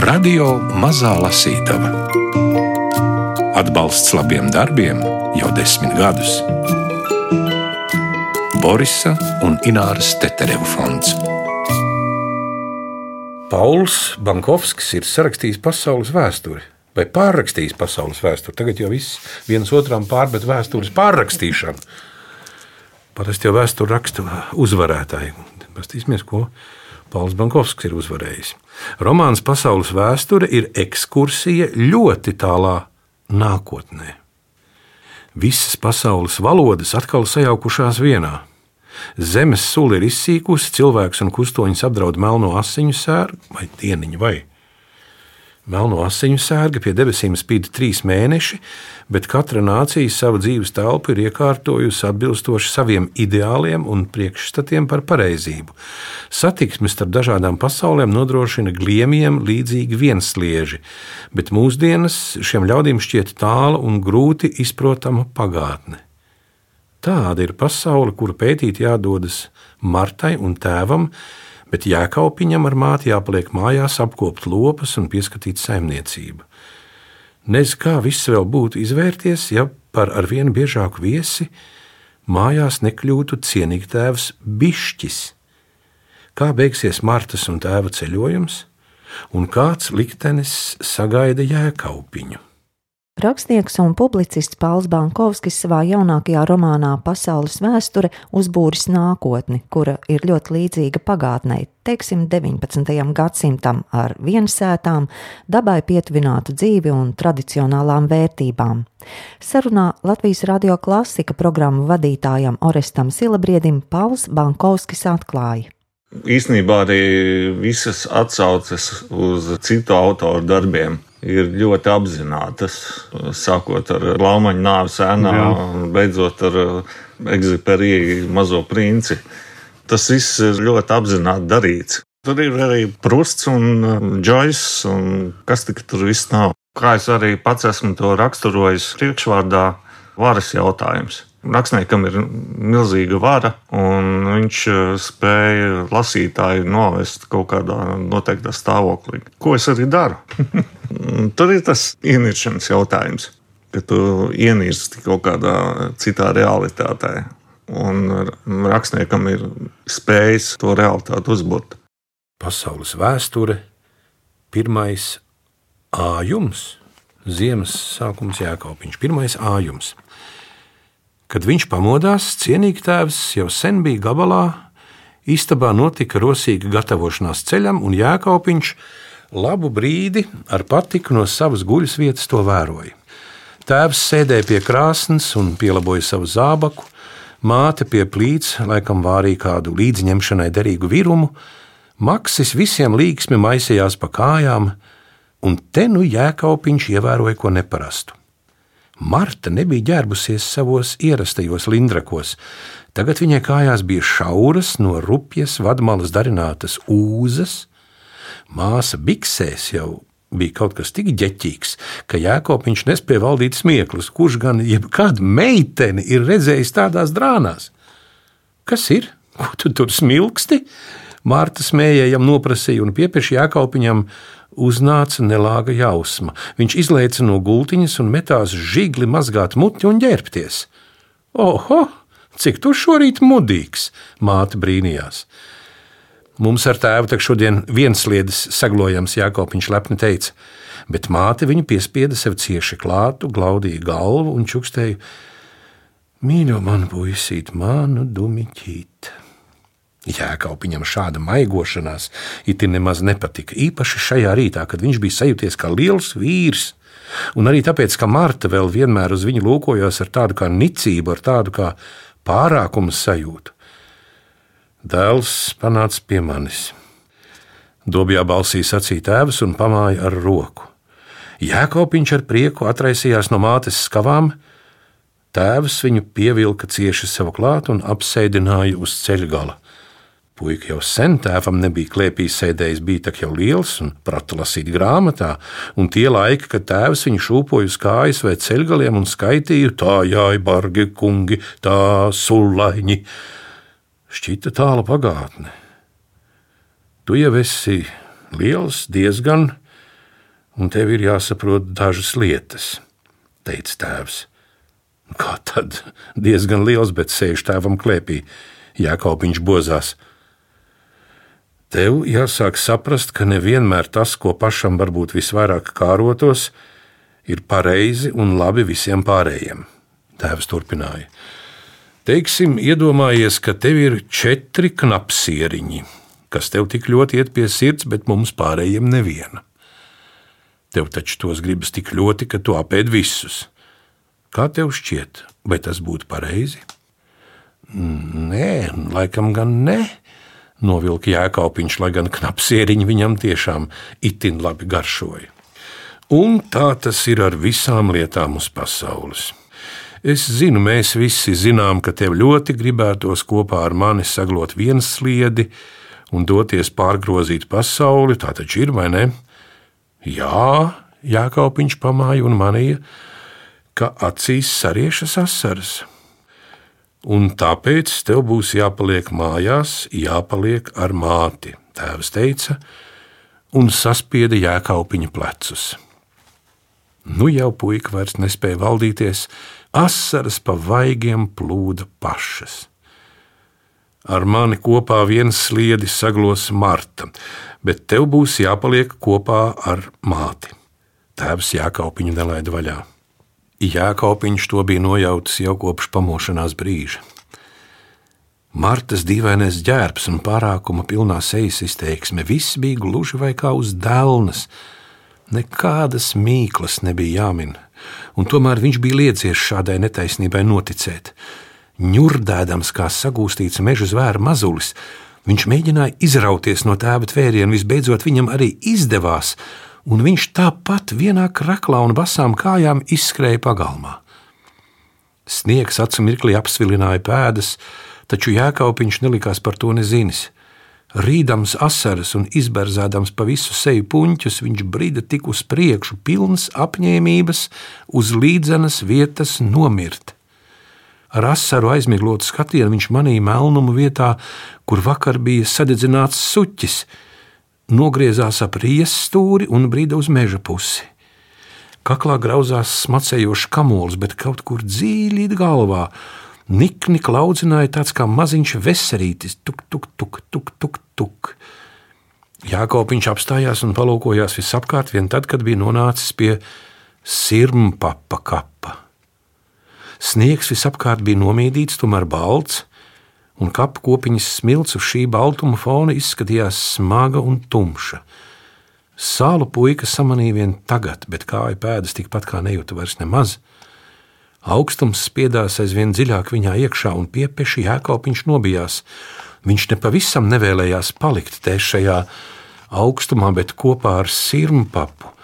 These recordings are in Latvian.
Radio Mazā Lasītava. Atbalsts labiem darbiem jau desmit gadus. Borisa un Ināras Tetereva fonds. Pauls Bankovskis ir sarakstījis pasaules vēsturi. Vai pārrakstījis pasaules vēsturi? Tagad jau viss viens otram pārmet vēstures pārrakstīšanu. Parasti jau vēsturi raksta uzvarētāji. Paskatīsimies, ko Pauls Bankovskis ir uzvarējis. Romāns Pasaules vēsture ir ekskursija ļoti tālā nākotnē. Visas pasaules valodas atkal sajaukušās vienā. Zemes sula ir izsīkusi, cilvēks un kustoņus apdraud melno asiņu sērgu vai dieniņu vai Melno asiņu sērga pie debesīm spīd trīs mēneši, bet katra nācija savu dzīves telpu ir iekārtojusi atbilstoši saviem ideāliem un priekšstatiem par pareizību. Satiksme starp dažādām pasaulēm nodrošina gliemiem līdzīgi vienslieži, bet mūsdienas šiem ļaudīm šķiet tāla un grūti izprotama pagātne. Tāda ir pasaule, kuru pētīt jādodas Martai un tēvam, bet jēkaupiņam ar māti jāpaliek mājās, apkopt lopas un pieskatīt saimniecību. Nez kā viss vēl būtu izvērties, ja par arvien biežāku viesi mājās nekļūtu cienīgi tēvs Bišķis. Kā beigsies Martas un tēva ceļojums, un kāds liktenis sagaida jēkaupiņu? Rakstnieks un publicists Pauls Bankovskis savā jaunākajā romānā Pasaules vēsture uzbūris nākotni, kura ir ļoti līdzīga pagātnē, teiksim, 19. gadsimtam ar viensētām, dabai pietuvinātu dzīvi un tradicionālām vērtībām. Sarunā Latvijas radio klasika programmu vadītājam Orestam Silabriedim Pauls Bankovskis atklāja. Īsnībā arī visas atsauces uz citu autoru darbiem ir ļoti apzinātas. Sākot ar Laumaņa nāves ēnā un beidzot ar Egziperiju uh, mazo princi. Tas viss ir ļoti apzināti darīts. Tur ir arī Prusts un Džojs, uh, un kas tik tur viss nav. Kā es arī pats esmu to raksturojis priekšvārdā, varas jautājums. Rakstniekam ir milzīga vara, un viņš eh, spēja lasītāju novest kaut kādā noteiktā stāvoklī. Ko es arī daru? Tur ir tas ieniršanas jautājums, ka tu ienirsti kaut kādā citā realitātē. Un rakstniekam ir spējis to realitāti uzbūvēt. Pasaules vēsture, pirmais ājums, ziemas sākums Jēkaupiņš, pirmais ājums. Kad viņš pamodās, cienīgi tēvs jau sen bija gabalā, istabā notika rosīga gatavošanās ceļam, un Jēkaupiņš labu brīdi ar patiku no savas guļas vietas to vēroja. Tēvs sēdēja pie krāsnes un pielaboja savu zābaku, māte pie plīts, laikam vārīja kādu līdzņemšanai derīgu virumu, maksis visiem līgsmi maisījās pa kājām, un te nu jēkaupiņš ievēroja ko neparastu. Marta nebija ģērbusies savos ierastajos lindrakos. Tagad viņai kājās bija šauras, no rupjas vadmalas darinātas ūzas. Māsa biksēs jau bija kaut kas tik ģeķīgs, ka Jēkabs nespēja valdīt smieklus. Kurš gan jebkādu meiteni ir redzējis tādās drānās? Kas ir? Ko tu tur smilksti? Mārta smējējam noprasīja un piepieši Jēkabam uznāca nelāga jausma. Viņš izlaica no gultiņas un metās žigli mazgāt muti un ģērbties. Oho, cik tu šorīt mudīgs! Māte brīnījās. Mums ar tēvu tak šodien viensliedes saglojams, Jākopiņš lepni teica, bet māte viņu piespieda sev cieši klātu, glaudīja galvu un čukstēja: Mīļo manu puisīt, manu dumiķīt! Jēkaupiņam šāda maigošanās it nemaz nepatika. Īpaši šajā rītā, kad viņš bija sajūties kā liels vīrs. Un arī tāpēc, ka Marta vēl vienmēr uz viņu lūkojās ar tādu kā nicību, ar tādu kā pārākumu sajūtu. Dēls panāca pie manis. Dobjā balsī sacīja tēvs un pamāja ar roku. Jēkaupiņš ar prieku atraisījās no mātes skavām, tēvs viņu pievilka cieši sev klāt un apsēdināja uz ceļa gala. Puika jau sen tēvam nebija klēpī sēdējis, bija tak jau liels un prata lasīt grāmatā, un tie laiki, kad tēvs viņu šūpoja uz kājas vai ceļgaliem un skaitīja, tā jāj, bargi kungi, tā sulaiņi, šķita tāla pagātne. Tu jau esi liels, diezgan, un tev ir jāsaprot dažas lietas, teica tēvs. Kā tad? Diezgan liels, bet sēž tēvam klēpī. Jākaupiņš bozās. Tev jāsāk saprast, ka nevienmēr tas, ko pašam varbūt visvairāk kārotos, ir pareizi un labi visiem pārējiem. Tēvs turpināja. Teiksim, iedomājies, ka tev ir četri knapsieriņi, kas tev tik ļoti iet pie sirds, bet mums pārējiem neviena. Tev taču tos gribas tik ļoti, ka tu apēd visus. Kā tev šķiet, vai tas būtu pareizi? Nē, laikam gan ne. Novilka jēkaupiņš, lai gan knapsieriņi viņam tiešām itin labi garšoja. Un tā tas ir ar visām lietām uz pasaules. Es zinu, mēs visi zinām, ka tev ļoti gribētos kopā ar mani saglot vienu sliedi un doties pārgrozīt pasauli. Tā taču ir, vai ne? Jā, Jākaupiņš pamāja un manīja, ka acīs sariešas asaras. Un tāpēc tev būs jāpaliek mājās, jāpaliek ar māti, tēvs teica, un saspieda jēkaupiņa plecus. Nu jau puika vairs nespēja valdīties, asaras pa vaigiem plūda pašas. Ar mani kopā viens sliedis saglos Marta, bet tev būs jāpaliek kopā ar māti. Tēvs Jākaupiņu nelaida vaļā. Jākaupiņš to bija nojautis jau kopš pamošanās brīža. Martas dīvainais ģērbs un pārākuma pilnā sejas izteiksme viss bija gluži vai kā uz dēlnes. Nekādas mīklas nebija jāmin, un tomēr viņš bija liecies šādai netaisnībai noticēt. Ņurdēdams kā sagūstīts meža zvēra mazulis, viņš mēģināja izrauties no tēva tvēriena, visbeidzot viņam arī izdevās, un viņš tāpat vienā kraklā un basām kājām izskrēja pagalmā. Sniegs acu mirklī apsvilināja pēdas, taču jēkaupiņš nelikās par to nezinis. Rīdams asaras un izberzādams pa visu seju puņķus, viņš brīda tik uz priekšu, pilns apņēmības uz līdzenas vietas nomirt. Ar asaru aizmiglotu skatienu viņš manīja melnumu vietā, kur vakar bija sadedzināts suķis, nogriezās ap riesas stūri un brīda uz meža pusi. Kaklā grauzās smacējošs kamols, bet kaut kur dziļi galvā nikni klaudzināja tāds kā maziņš veserītis, tuk, tuk, tuk, tuk, tuk, tuk. Jākopiņš apstājās un palūkojās visapkārt, vien tad, kad bija nonācis pie sirmpapa kapa. Sniegs visapkārt bija nomīdīts, tomēr balts, un kapu kopiņas smilts uz šī baltuma fona izskatījās smaga un tumša. Sālu puika samanīja vien tagad, bet kāju pēdas tikpat kā nejūta vairs nemaz. Augstums spiedās aizvien dziļāk viņā iekšā, un piepeši jēkaupiņš nobijās. Viņš nepavisam nevēlējās palikt te šajā augstumā, bet kopā ar sirmu papu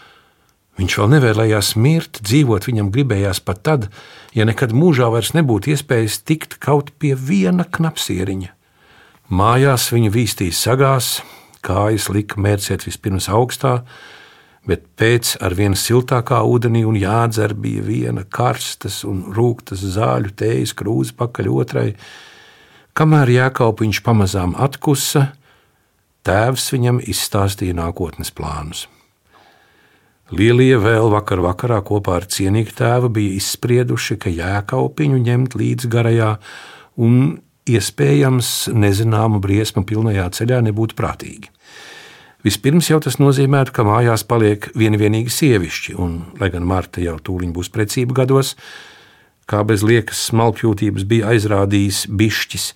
Viņš vēl nevēlējās mirt, dzīvot viņam gribējās pat tad, ja nekad mūžā vairs nebūtu iespējas tikt kaut pie viena knapsieriņa. Mājās viņa vīstīja sagās, kājas lika mērciet vispirms augstā, bet pēc ar vienu siltākā ūdenī un jādzer bija viena karstas un rūktas zāļu tējas krūze pakaļ otrai. Kamēr jēkaupiņš pamazām atkusa, tēvs viņam izstāstīja nākotnes plānus. Lielie vēl vakar vakarā kopā ar cienīgu tēvu bija izsprieduši, ka jēkaupiņu ņemt līdzi garajā un iespējams nezināmu briesmu pilnajā ceļā nebūtu prātīgi. Vispirms jau tas nozīmētu, ka mājās paliek vienīgi sievišķi, un, lai gan Marta jau tūlīt būs precība gados, kā bez liekas smalkjūtības bija aizrādījis bišķis,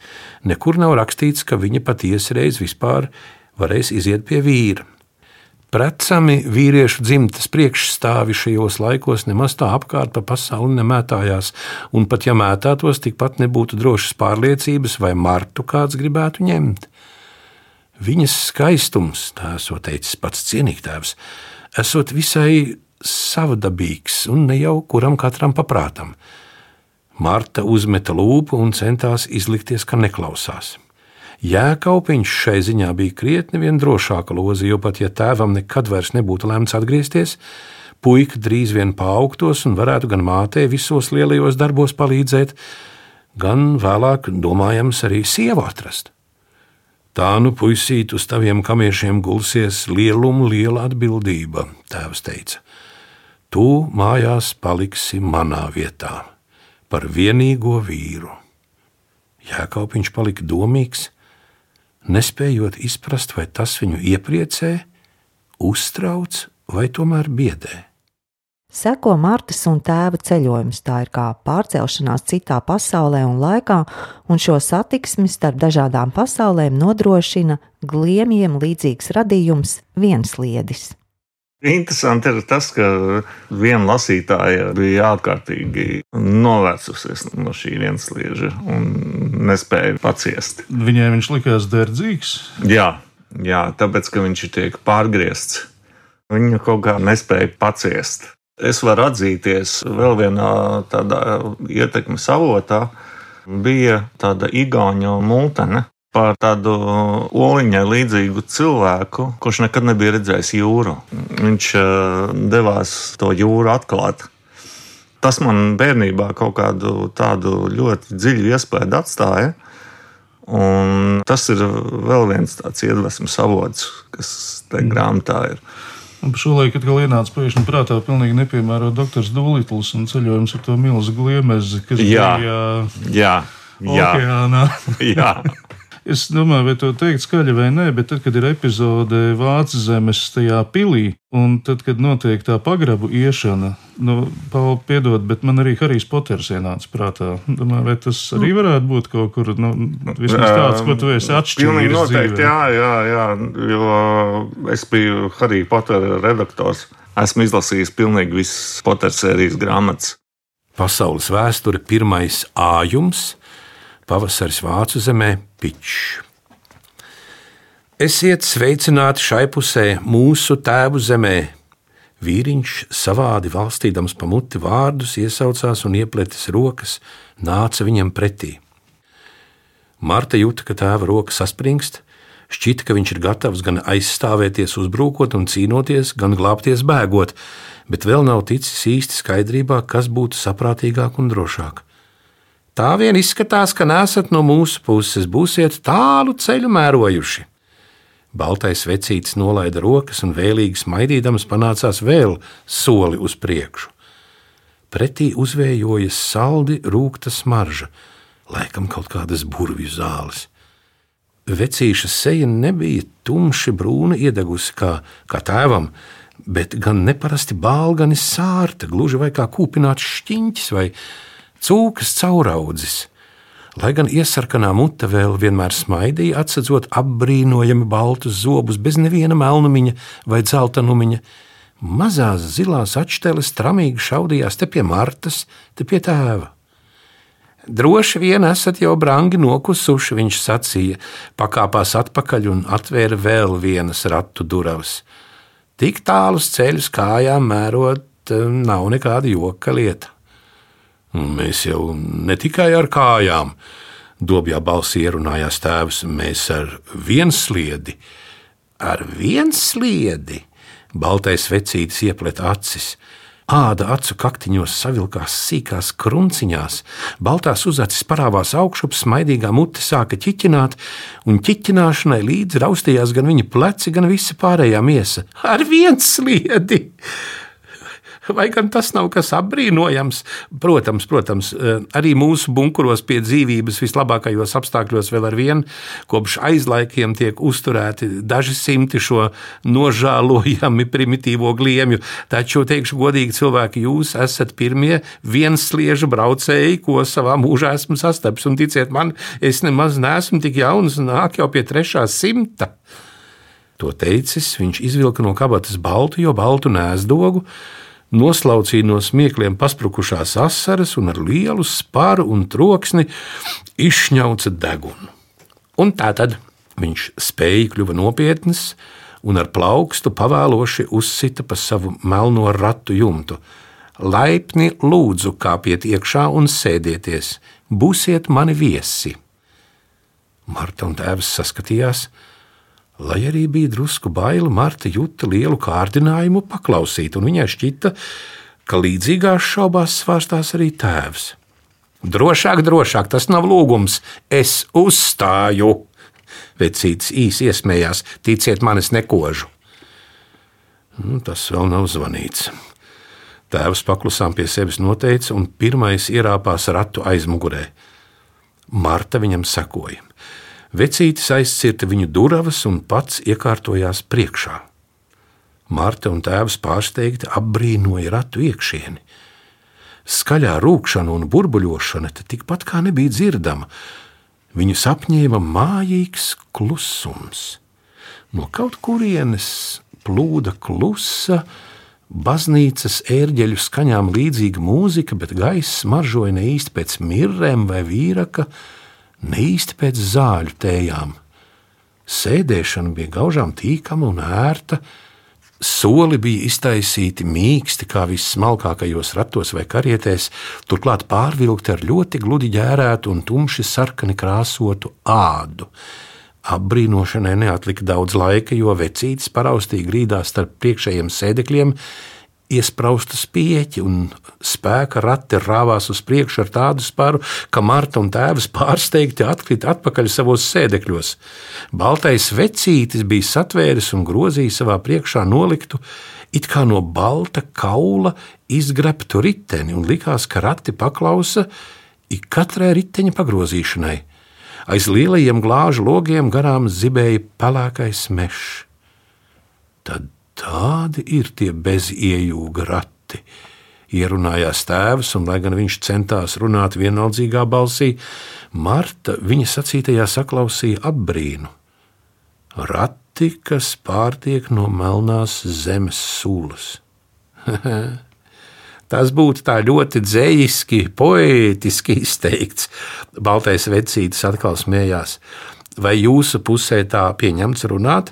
nekur nav rakstīts, ka viņa patiesi reiz vispār varēs iziet pie vīra. Precami vīriešu dzimtas priekšstāvi šajos laikos nemaz tā apkārt pa pasauli nemētājās, un pat ja mētātos, tikpat nebūtu drošas pārliecības, vai Martu kāds gribētu ņemt. Viņas skaistums, tā esot teicis pats cienīgtēvs, esot visai savdabīgs un ne jau kuram katram paprātam. Marta uzmeta lūpu un centās izlikties, ka neklausās. Jēkaupiņš šai ziņā bija krietni vien drošāka loza, jo pat ja tēvam nekad vairs nebūtu lemts atgriezties, puika drīz vien paaugtos un varētu gan mātei visos lielajos darbos palīdzēt, gan vēlāk, domājams, arī sievu atrast. Tā nu, puisīt, uz taviem kamiešiem gulsies lielumu liela atbildība, tēvs teica. Tu mājās paliksi manā vietā, par vienīgo vīru. Jēkaupiņš palika domīgs, nespējot izprast, vai tas viņu iepriecē, uztrauc vai tomēr biedē. Seko Martas un tēva ceļojums. Tā ir kā pārcelšanās citā pasaulē un laikā, un šo satiksmi starp dažādām pasaulēm nodrošina gliemjiem līdzīgs radījums viensliedis. Interesanti ir tas, ka viena lasītāja bija ārkārtīgi novērsusies no šī vienslieža un nespēja paciest. Viņai viņš likās derdzīgs. Jā, jā tāpēc, ka viņš tiek pārgriezts. Viņa kaut kā nespēja paciest. Es varu atzīties vēl vienā tādā ietekmes avotā. Bija tāda igauņa multene par tādu oliņai līdzīgu cilvēku, kurš nekad nebija redzējis jūru. Viņš eh, devās to jūru atklāt. Tas man bērnībā kaut kādu tādu ļoti dziļu iespēju atstāja. Un tas ir vēl viens tāds iedvesmas avots, kas te grāmatā ir. Un par šo laiku atkal ienāca pēkšņi prātā pilnīgi nepiemērot doktors Dulitls un ceļojums ar to milzu gliemezi, kas Jā. bija jā, okeānā. jā. Es domāju, vai to teikt skaļi vai nē, bet tad, kad ir epizode Vācijas zemes tajā pilī, un tad, kad notiek tā pagrabu iešana, nu, Pauli, piedod, bet man arī Harijs Poters ienāca prātā. Domāju, vai tas arī varētu būt kaut kur, nu, vismaz tāds, ko tu esi Pilnīgi atšķirīgs. noteikti, dzīvē. jā, jā, jā, jo es biju Harry Potter redaktors. Esmu izlasījis pilnīgi visas Potter sērijas grāmatas. Pasaules vēsture pirmais ājums, pavasaris Vācu zemē, pičs. Esiet sveicināti šai pusē, mūsu tēvu zemē. Vīriņš savādi valstīdams pa muti vārdus iesaucās un iepletis rokas, nāca viņam pretī. Marta jūta, ka tēva roka saspringst, šķita, ka viņš ir gatavs gan aizstāvēties, uzbrukot un cīnoties, gan glābties bēgot, bet vēl nav ticis īsti skaidrībā, kas būtu saprātīgāk un drošāk. Tā vien izskatās, ka nesat no mūsu puses, būsiet tālu ceļu mērojuši. Baltais vecītis nolaida rokas un vēlīgi smaidīdams panācās vēl soli uz priekšu. Pretī uzvējojas saldi rūkta smarža, laikam kaut kādas burvju zāles. Vecīša seja nebija tumši brūna iedegusi kā, kā tēvam, bet gan neparasti bāla, gan sārta, gluži vai kā kūpināts šķiņķis vai cūkas cauraudzis. Lai gan iesarkanā mute vēl vienmēr smaidīja, atsedzot apbrīnojami baltus zobus bez neviena melnumiņa vai dzeltenumiņa, mazās zilās atšteles tramīgi šaudījās te pie Martas, te pie tēva. Droši vien esat jau brangi nokusuši, viņš sacīja, pakāpās atpakaļ un atvēra vēl vienas ratu durvis. Tik tālus ceļus kājām mērot, eh, nav nekāda joka lieta. Mēs jau ne tikai ar kājām, dobjā balsī ierunājās tēvs, mēs ar viensliedi, ar viensliedi. Baltais vecītis ieplet acis. Āda acu kaktiņos savilkās sīkās krunciņās, baltās uzacis parāvās augšup, smaidīgā mute sāka ķiķināt, un ķiķināšanai līdzi raustījās gan viņa pleci, gan visa pārējā miesa. Ar viens sliedi! Vai gan tas nav kas apbrīnojams? Protams, protams, eh, arī mūsu bunkuros pie dzīvības vislabākajos apstākļos vēl ar vienu kopš aizlaikiem tiek uzturēti daži simti šo nožēlojami primitīvo gliemju. Taču, teikšu godīgi, cilvēki, jūs esat pirmie viensliežu braucēji, ko savā mūžā esmu sastaps. Un ticiet man, es nemaz neesmu tik jauns, nāk jau pie trešā simta. To teicis, viņš izvilka no kabatas baltu, jo baltu nēsdogu, noslaucīja no smiekliem pasprukušās asaras un ar lielu spāru un troksni izšņauca degunu. Un tā tad viņš spēja kļuva nopietns un ar plaukstu pavēloši uzsita pa savu melno ratu jumtu. Laipni lūdzu, kāpiet iekšā un sēdieties, būsiet mani viesi. Marta un tēvs saskatījās, Lai arī bija drusku baila, Marta jūta lielu kārdinājumu paklausīt, un viņai šķita, ka līdzīgās šaubās svārstās arī tēvs. Drošāk, drošāk, tas nav lūgums, es uzstāju. Vecītis īsi iesmējās, ticiet man, es nekožu. Nu, tas vēl nav zvanīts. Tēvs paklusām pie sevis noteica, un pirmais ierāpās ratu aizmugurē. Marta viņam sekoja. Vecītis aizcirta viņu durvis un pats iekārtojās priekšā. Marta un tēvs pārsteigti apbrīnoja ratu iekšieni. Skaļā rūkšana un burbuļošana tikpat kā nebija dzirdama. Viņus apņēma mājīgs klusums. No kaut kurienes plūda klusa, baznīcas ērģeļu skaņām līdzīga mūzika, bet gaiss maržoja ne īsti pēc mirrēm vai vīraka, ne īsti pēc zāļu tējām. Sēdēšana bija gaužām tīkama un ērta, Soli bija iztaisīti mīksti, kā vissmalkākajos ratos vai karietēs, turklāt pārvilkti ar ļoti gludi ģērētu un tumši sarkani krāsotu ādu. Apbrīnošanai neatlika daudz laika, jo vecītis paraustīja grīdā starp priekšējiem sēdekļiem, iesprausta spieķi un spēka rati rāvās uz priekšu ar tādu spāru, ka Marta un tēvs pārsteigti atkrita atpakaļ savos sēdekļos. Baltais vecītis bija satvēris un grozījis savā priekšā noliktu, it kā no balta kaula izgrebtu riteni, un likās, ka rati paklausa ik katrai riteņa pagrozīšanai. Aiz lielajiem glāžu logiem garām zibēja pelēkais mežs. Tad Tādi ir tie beziejūga rati. Ierunājās tēvs, un, lai gan viņš centās runāt vienaldzīgā balsī, Marta viņa sacītajā saklausīja apbrīnu. Rati, kas pārtiek no melnās zemes sulas. Tas būtu tā ļoti dzīski, poētiski izteikts. Baltais vecītis atkal smējās. Vai jūsu pusē tā pieņemts runāt?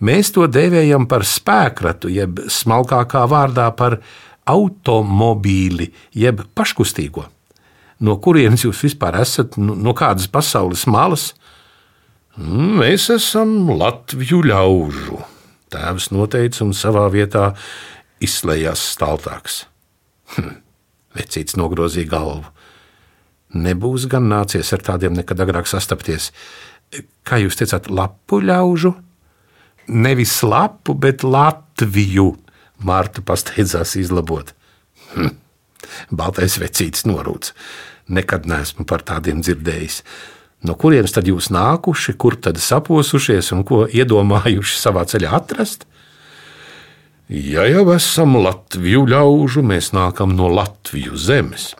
Mēs to dēvējam par spēkratu, jeb smalkākā vārdā par automobīli, jeb paškustīgo. No kurienes jūs vispār esat? No kādas pasaules malas? Mēs esam Latviju ļaužu. Tēvs noteica un savā vietā izslēdzās staltāks. Hm, vecīts nogrozīja galvu. Nebūs gan nācies ar tādiem nekad agrāk sastapties. Kā jūs teicāt, lapu ļaužu? Nevis lapu, bet Latviju. Mārta pasteidzās izlabot. Hm. Baltais vecītis norūc. Nekad neesmu par tādiem dzirdējis. No kurienes tad jūs nākuši, kur tad saposušies un ko iedomājuši savā ceļā atrast? Ja jau esam Latviju ļaužu, mēs nākam no Latviju zemes.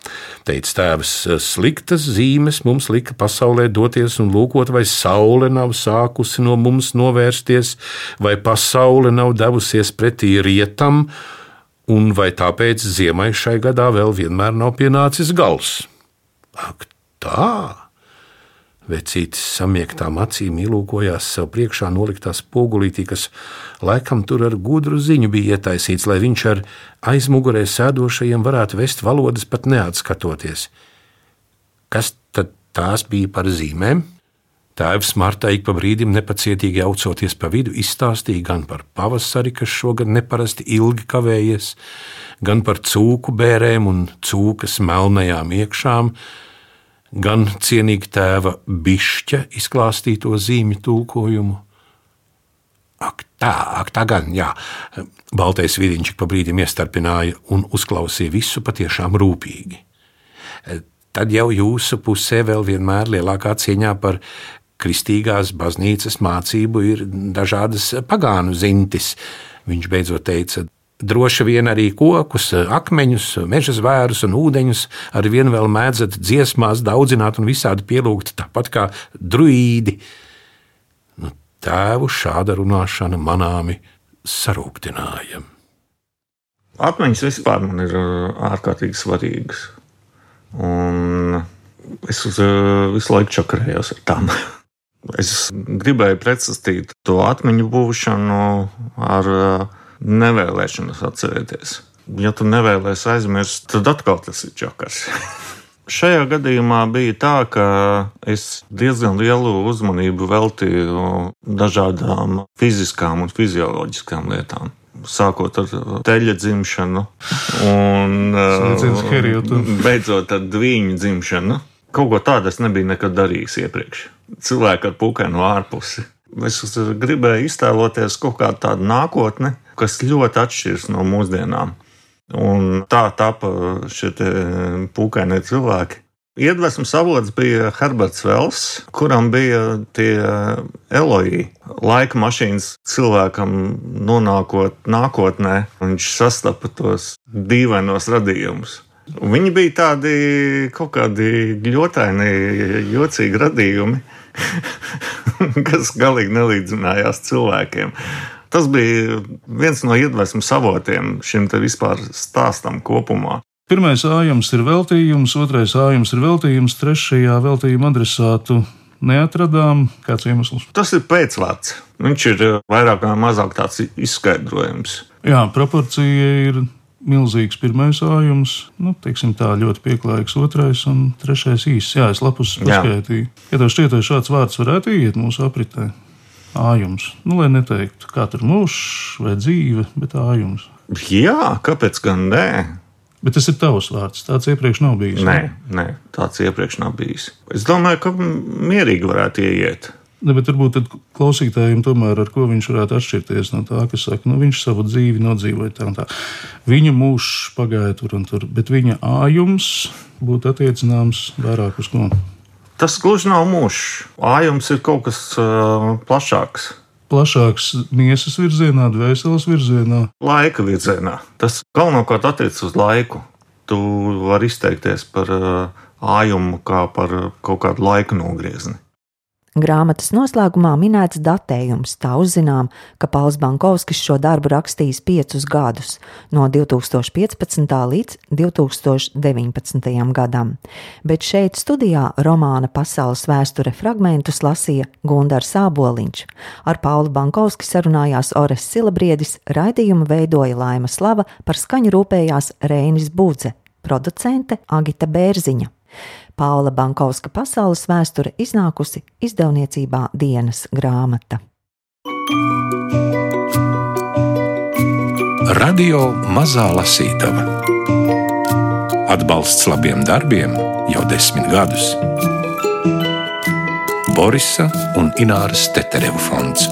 Teica tēvs, sliktas zīmes mums lika pasaulē doties un lūkot, vai saule nav sākusi no mums novērsties, vai pasaule nav devusies pretī rietam, un vai tāpēc ziemai šai gadā vēl vienmēr nav pienācis gals. Ak, tā! Vecītis samiektām acīm ielūkojās sev priekšā noliktā spogulītī, kas laikam tur ar gudru ziņu bija ietaisīts, lai viņš ar aizmugurē sēdošajiem varētu vest valodas pat neatskatoties. Kas tad tās bija par zīmēm? Tēvs Marta ik pa brīdim nepacietīgi aucoties pa vidu, izstāstīja gan par pavasari, kas šogad neparasti ilgi kavējies, gan par cūku bērēm un cūkas melnajām iekšām, gan cienīgi tēva bišķa izklāstīto zīmju tulkojumu. Ak, tā, ak, tā gan, jā. Baltais vīriņš pa brīdim iestarpināja un uzklausīja visu patiešām rūpīgi. Tad jau jūsu pusē vēl vienmēr lielākā cieņā par kristīgās baznīcas mācību ir dažādas pagānu zintis. Viņš beidzot teica, Droši vien arī kokus, akmeņus, meža zvērus un ūdeņus ar vienu vēl mēdzat dziesmās daudzināt un visādi pielūgt, tāpat kā druīdi. Nu, tēvu šāda runāšana manāmi sarūktināja. Atmiņas vispār man ir ārkārtīgi svarīgas. Un es uz, visu laiku čakarējos ar tām. Es gribēju pretstatīt to atmiņu būšanu ar nevēlēšanos atcerēties. Ja tu nevēlies aizmirst, tad atkal tas ir čakars. Šajā gadījumā bija tā, ka es diezgan lielu uzmanību veltīju dažādām fiziskām un fizioloģiskām lietām. Sākot ar teļa dzimšanu, un beidzot ar dviņu dzimšanu Kaut ko tādu es nebiju nekad darījis iepriekš. Cilvēki ar pūkainu ārpusi. Es gribēju iztēloties kaut kādu tādu nākotni, kas ļoti atšķiras no mūsdienām. Un tā tapa šie pūkainie cilvēki. Iedvesmas avots bija Herberts Vels, kuram bija tie eloji, laika mašīnas cilvēkam nonākot nākotnē. Viņš sastapa tos dīvainos radījumus. Viņi bija tādi kaut kādi ļotaini, jocīgi radījumi, kas galīgi nelīdzinājās cilvēkiem. Tas bija viens no iedvesmas avotiem šim vispār stāstam kopumā. Pirmais ājums ir veltījums, otrais ājums ir veltījums, trešajā veltījuma adresātu neatradām. Kāds iemesls? Tas ir pēcvārds. Viņš ir vairāk vai mazāk tāds izskaidrojums. Jā, proporcija ir milzīgs pirmais ājums, nu, teiksim, tā ļoti pieklājīgs otrais un trešais īsts. Jā, es lapus paskaitīju. Ja tev šķiet, ka šāds vārds varētu iet mūsu apritē, ājums, nu, lai neteiktu, kā tur mūžs vai dzīve, bet ājums. Jā, kāpēc gan nē? Bet tas ir tavs vārds. Tāds iepriekš nav bijis. Nē, nē tāds iepriekš nav bijis. Es domāju, ka mierīgi varētu ieiet. Ne, bet varbūt klausītājiem tomēr ar ko viņš varētu atšķirties no tā, kas saka, nu, viņš savu dzīvi nodzīvoja tā un tā. Viņa mūžs pagāja tur un tur, bet viņa ājums būtu attiecināms vairāk uz ko. Tas gluži nav mūžs. Ājums ir kaut kas uh, plašāks plašāks miesas virzienā, dvēseles virzienā? Laika virzienā. Tas galvenokārt attiecas uz laiku. Tu vari izteikties par uh, ājumu kā par kaut kādu laika nogriezni. Grāmatas noslēgumā minēts datējums. Tā uzzinām, ka Pauls Bankovskis šo darbu rakstījis piecus gadus, no 2015. līdz 2019. gadam. Bet šeit studijā romāna pasaules vēsture fragmentus lasīja Gundars Sāboliņš. Ar Paulu Bankovski sarunājās Ores Silabriedis, raidījumu veidoja Laima Slava, par skaņu rūpējās Reinis Budze, producente Agita Bērziņa. Paula Bankovska pasaules vēsture iznākusi izdevniecībā dienas grāmata. Radio Mazā Lasītava Atbalsts labiem darbiem jau desmit gadus. Borisa un Ināras Teterevu fonds.